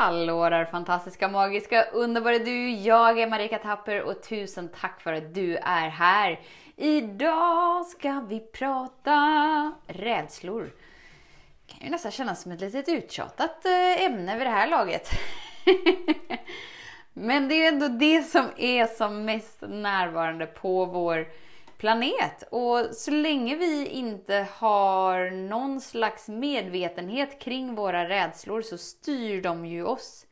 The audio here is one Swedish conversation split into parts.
Hallå där fantastiska, magiska, underbara du! Jag är Marika Tapper och tusen tack för att du är här. Idag ska vi prata rädslor. Det kan ju nästan kännas som ett litet uttjatat eh, ämne vid det här laget. Men det är ändå det som är som mest närvarande på vår planet. Och så länge vi inte har någon slags medvetenhet kring våra rädslor så styr de ju oss.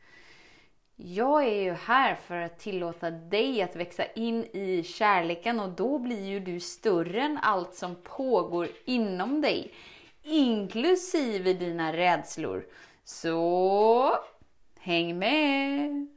Jag är ju här för att tillåta dig att växa in i kärleken och då blir ju du större än allt som pågår inom dig. Inklusive dina rädslor. Så häng med!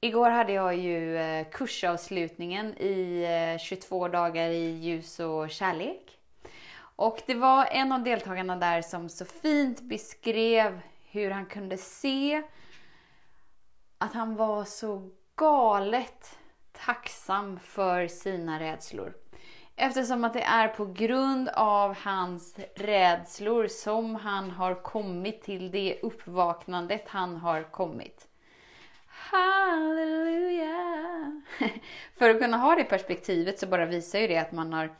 Igår hade jag ju eh, kursavslutningen i eh, 22 dagar i ljus och kärlek. Och det var en av deltagarna där som så fint beskrev hur han kunde se att han var så galet tacksam för sina rädslor. Eftersom att det är på grund av hans rädslor som han har kommit till det uppvaknandet han har kommit. Halleluja! För att kunna ha det perspektivet så bara visar ju det att man har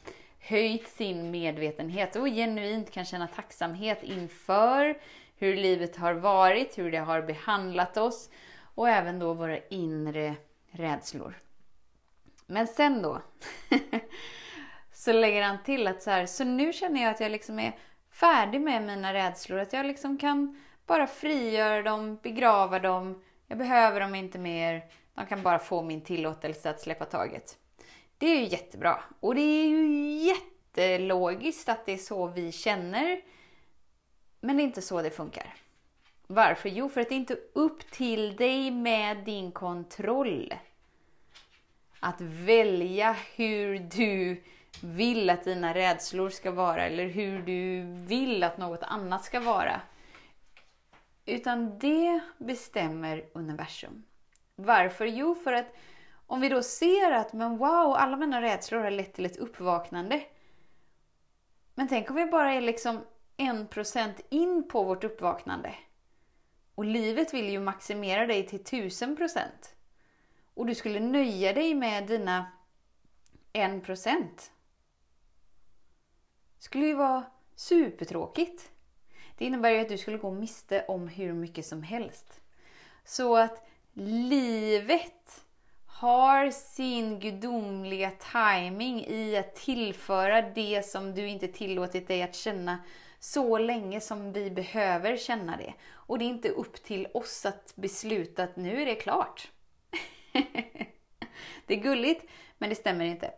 höjt sin medvetenhet och genuint kan känna tacksamhet inför hur livet har varit, hur det har behandlat oss och även då våra inre rädslor. Men sen då, så lägger han till att så här, så nu känner jag att jag liksom är färdig med mina rädslor, att jag liksom kan bara frigöra dem, begrava dem, jag behöver dem inte mer. De kan bara få min tillåtelse att släppa taget. Det är ju jättebra. Och det är ju jättelogiskt att det är så vi känner. Men det är inte så det funkar. Varför? Jo, för att det är inte upp till dig med din kontroll. Att välja hur du vill att dina rädslor ska vara eller hur du vill att något annat ska vara. Utan det bestämmer universum. Varför? Jo, för att om vi då ser att men wow, alla mina rädslor har lett till ett uppvaknande. Men tänk om vi bara är liksom en procent in på vårt uppvaknande. Och livet vill ju maximera dig till tusen procent. Och du skulle nöja dig med dina en procent. skulle ju vara supertråkigt. Det innebär ju att du skulle gå miste om hur mycket som helst. Så att livet har sin gudomliga timing i att tillföra det som du inte tillåtit dig att känna så länge som vi behöver känna det. Och det är inte upp till oss att besluta att nu är det klart. det är gulligt, men det stämmer inte.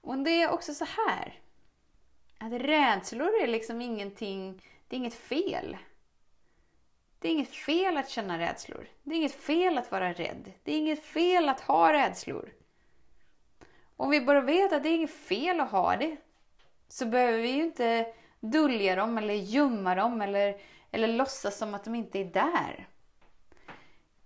Och det är också så här. Att rädslor är liksom ingenting det är inget fel. Det är inget fel att känna rädslor. Det är inget fel att vara rädd. Det är inget fel att ha rädslor. Om vi bara vet att det är inget fel att ha det, så behöver vi ju inte dölja dem eller gömma dem eller, eller låtsas som att de inte är där.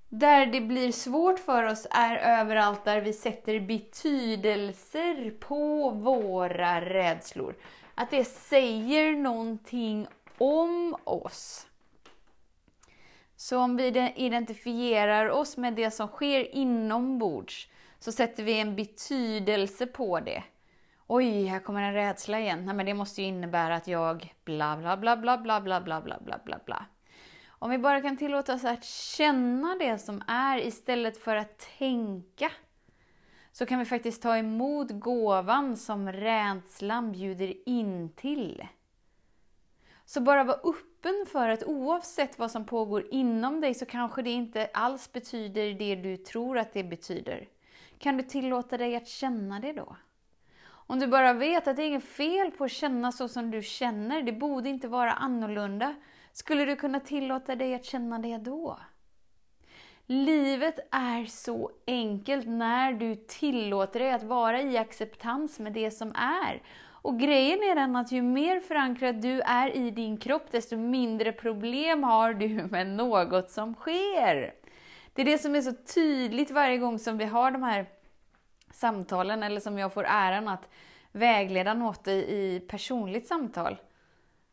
Där det blir svårt för oss är överallt där vi sätter betydelser på våra rädslor. Att det säger någonting om oss. Så om vi identifierar oss med det som sker inombords så sätter vi en betydelse på det. Oj, här kommer en rädsla igen. Nej, men det måste ju innebära att jag bla bla bla bla bla bla bla bla bla bla bla. Om vi bara kan tillåta oss att känna det som är istället för att tänka så kan vi faktiskt ta emot gåvan som rädslan bjuder in till. Så bara var öppen för att oavsett vad som pågår inom dig så kanske det inte alls betyder det du tror att det betyder. Kan du tillåta dig att känna det då? Om du bara vet att det är inget fel på att känna så som du känner, det borde inte vara annorlunda. Skulle du kunna tillåta dig att känna det då? Livet är så enkelt när du tillåter dig att vara i acceptans med det som är. Och grejen är den att ju mer förankrad du är i din kropp, desto mindre problem har du med något som sker. Det är det som är så tydligt varje gång som vi har de här samtalen, eller som jag får äran att vägleda något i personligt samtal.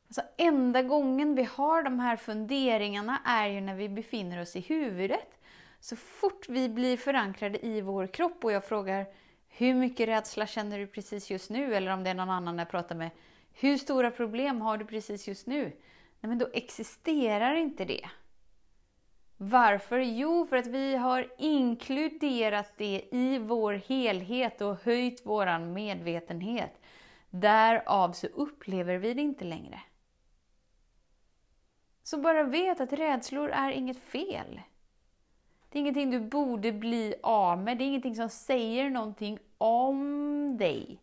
Alltså, enda gången vi har de här funderingarna är ju när vi befinner oss i huvudet. Så fort vi blir förankrade i vår kropp och jag frågar hur mycket rädsla känner du precis just nu? Eller om det är någon annan jag pratar med. Hur stora problem har du precis just nu? Nej, men då existerar inte det. Varför? Jo, för att vi har inkluderat det i vår helhet och höjt vår medvetenhet. Därav så upplever vi det inte längre. Så bara vet att rädslor är inget fel. Det är ingenting du borde bli av med, det är ingenting som säger någonting om dig.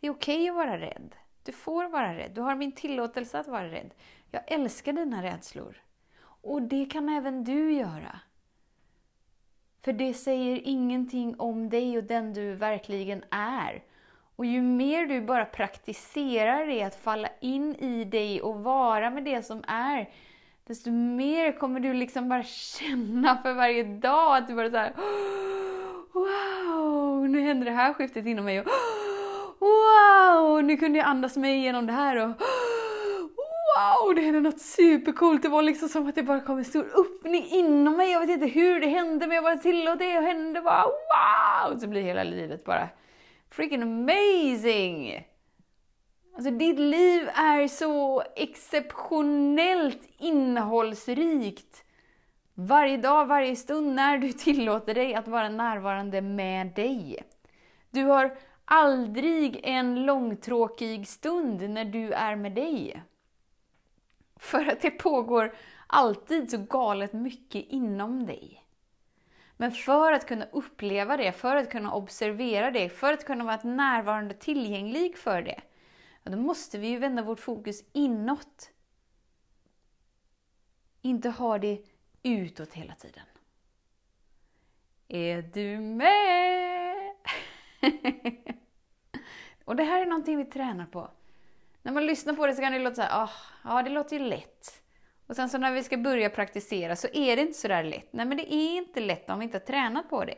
Det är okej okay att vara rädd. Du får vara rädd. Du har min tillåtelse att vara rädd. Jag älskar dina rädslor. Och det kan även du göra. För det säger ingenting om dig och den du verkligen är. Och ju mer du bara praktiserar det, att falla in i dig och vara med det som är, desto mer kommer du liksom bara känna för varje dag att du bara såhär Wow, nu händer det här skiftet inom mig och Wow, nu kunde jag andas mig igenom det här och Wow, det hände något supercoolt. Det var liksom som att det bara kom en stor öppning inom mig. Jag vet inte hur det hände, men jag bara tillåt det och hände bara wow! Så blir hela livet bara freaking amazing! Alltså ditt liv är så exceptionellt innehållsrikt. Varje dag, varje stund när du tillåter dig att vara närvarande med dig. Du har aldrig en långtråkig stund när du är med dig. För att det pågår alltid så galet mycket inom dig. Men för att kunna uppleva det, för att kunna observera det, för att kunna vara närvarande tillgänglig för det, då måste vi ju vända vårt fokus inåt. Inte ha det utåt hela tiden. Är du med? Och det här är någonting vi tränar på. När man lyssnar på det så kan det låta så här, oh, ja det låter ju lätt. Och sen så när vi ska börja praktisera så är det inte så där lätt. Nej men det är inte lätt om vi inte har tränat på det.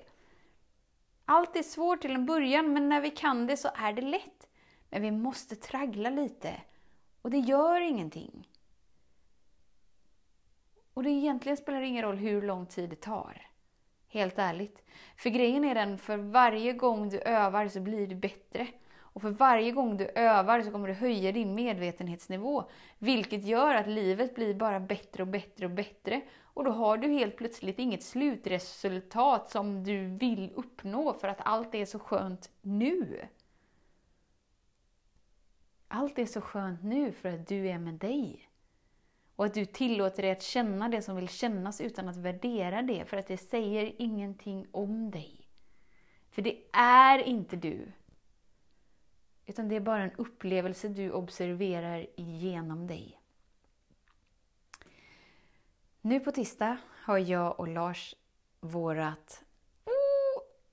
Allt är svårt till en början, men när vi kan det så är det lätt. Men vi måste traggla lite. Och det gör ingenting. Och det egentligen spelar ingen roll hur lång tid det tar. Helt ärligt. För grejen är den, för varje gång du övar så blir du bättre. Och för varje gång du övar så kommer du höja din medvetenhetsnivå. Vilket gör att livet blir bara bättre och bättre och bättre. Och då har du helt plötsligt inget slutresultat som du vill uppnå för att allt är så skönt nu. Allt är så skönt nu för att du är med dig. Och att du tillåter dig att känna det som vill kännas utan att värdera det, för att det säger ingenting om dig. För det är inte du. Utan det är bara en upplevelse du observerar genom dig. Nu på tisdag har jag och Lars vårat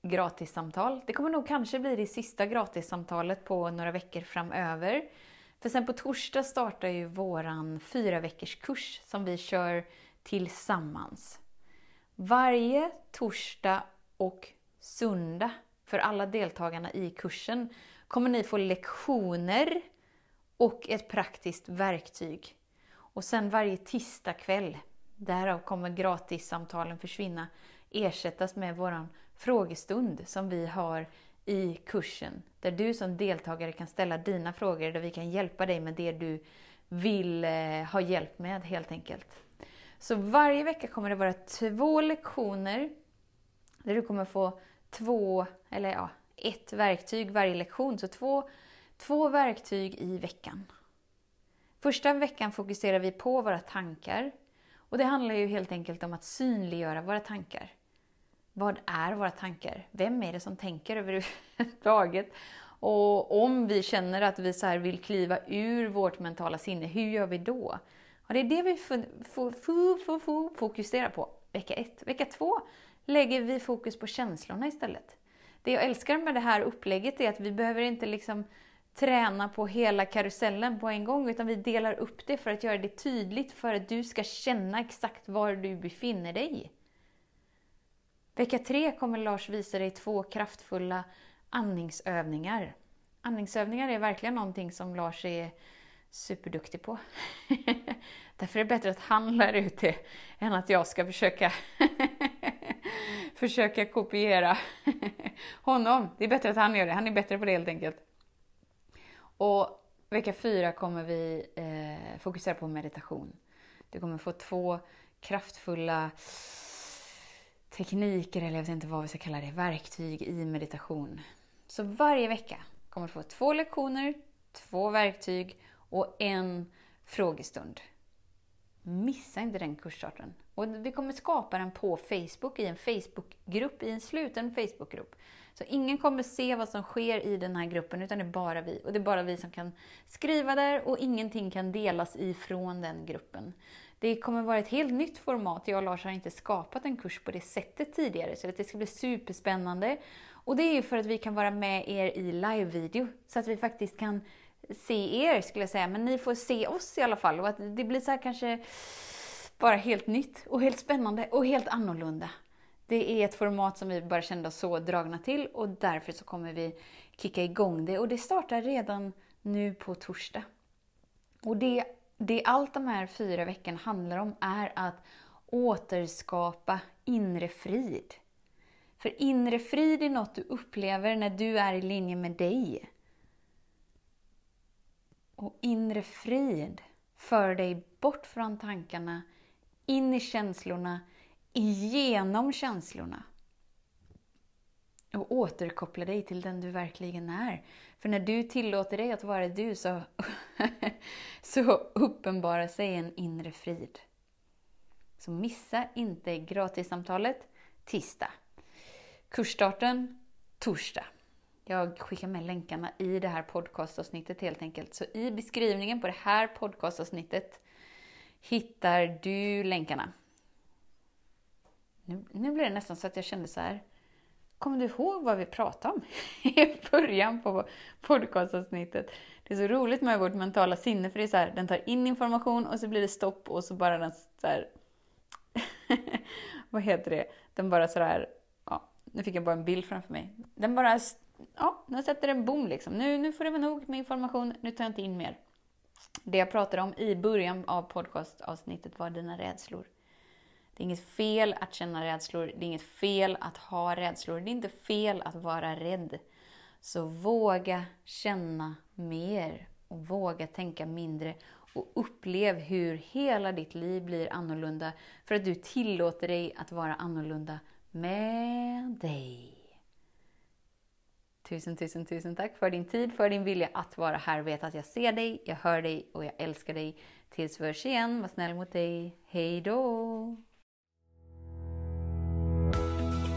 gratissamtal. Det kommer nog kanske bli det sista gratissamtalet på några veckor framöver. För sen på torsdag startar ju våran fyra veckors kurs som vi kör tillsammans. Varje torsdag och söndag för alla deltagarna i kursen kommer ni få lektioner och ett praktiskt verktyg. Och sen varje tisdagkväll, därav kommer gratissamtalen försvinna, ersättas med våran frågestund som vi har i kursen. Där du som deltagare kan ställa dina frågor, där vi kan hjälpa dig med det du vill eh, ha hjälp med helt enkelt. Så varje vecka kommer det vara två lektioner där du kommer få två, eller ja, ett verktyg varje lektion. Så två, två verktyg i veckan. Första veckan fokuserar vi på våra tankar. Och det handlar ju helt enkelt om att synliggöra våra tankar. Vad är våra tankar? Vem är det som tänker överhuvudtaget? Och om vi känner att vi så vill kliva ur vårt mentala sinne, hur gör vi då? Och det är det vi fokuserar på. vecka ett. Vecka två lägger vi fokus på känslorna istället. Det jag älskar med det här upplägget är att vi behöver inte liksom träna på hela karusellen på en gång, utan vi delar upp det för att göra det tydligt för att du ska känna exakt var du befinner dig. Vecka tre kommer Lars visa dig två kraftfulla andningsövningar. Andningsövningar är verkligen någonting som Lars är superduktig på. Därför är det bättre att han lär ut det än att jag ska försöka försöka kopiera honom. Det är bättre att han gör det. Han är bättre på det helt enkelt. Och vecka fyra kommer vi eh, fokusera på meditation. Du kommer få två kraftfulla tekniker, eller jag vet inte vad vi ska kalla det, verktyg i meditation. Så varje vecka kommer du få två lektioner, två verktyg och en frågestund. Missa inte den kursstarten. Och vi kommer skapa den på Facebook, i en Facebookgrupp, i en sluten Facebookgrupp. Så ingen kommer se vad som sker i den här gruppen, utan det är bara vi. Och det är bara vi som kan skriva där och ingenting kan delas ifrån den gruppen. Det kommer vara ett helt nytt format. Jag och Lars har inte skapat en kurs på det sättet tidigare, så det ska bli superspännande. Och det är ju för att vi kan vara med er i live-video, så att vi faktiskt kan se er, skulle jag säga. Men ni får se oss i alla fall. Och att det blir så här kanske bara helt nytt och helt spännande och helt annorlunda. Det är ett format som vi bara kände oss så dragna till och därför så kommer vi kicka igång det. Och det startar redan nu på torsdag. Och det, det allt de här fyra veckorna handlar om är att återskapa inre frid. För inre frid är något du upplever när du är i linje med dig. Och inre frid för dig bort från tankarna, in i känslorna, igenom känslorna. Och återkoppla dig till den du verkligen är. För när du tillåter dig att vara du så, så uppenbarar sig en inre frid. Så missa inte gratissamtalet tisdag. Kursstarten torsdag. Jag skickar med länkarna i det här podcastavsnittet helt enkelt. Så i beskrivningen på det här podcastavsnittet hittar du länkarna. Nu, nu blir det nästan så att jag kände så här. Kommer du ihåg vad vi pratade om i början på podcastavsnittet? Det är så roligt med vårt mentala sinne, för det är så här, den tar in information och så blir det stopp och så bara den så här, vad heter det? Den bara sådär, ja, nu fick jag bara en bild framför mig. Den bara ja, den sätter en bom liksom. Nu, nu får det vara nog med information, nu tar jag inte in mer. Det jag pratade om i början av podcastavsnittet var dina rädslor. Det är inget fel att känna rädslor, det är inget fel att ha rädslor, det är inte fel att vara rädd. Så våga känna mer och våga tänka mindre och upplev hur hela ditt liv blir annorlunda för att du tillåter dig att vara annorlunda med dig. Tusen, tusen, tusen tack för din tid, för din vilja att vara här. Vet att jag ser dig, jag hör dig och jag älskar dig. Tills vi hörs igen, var snäll mot dig. Hej då!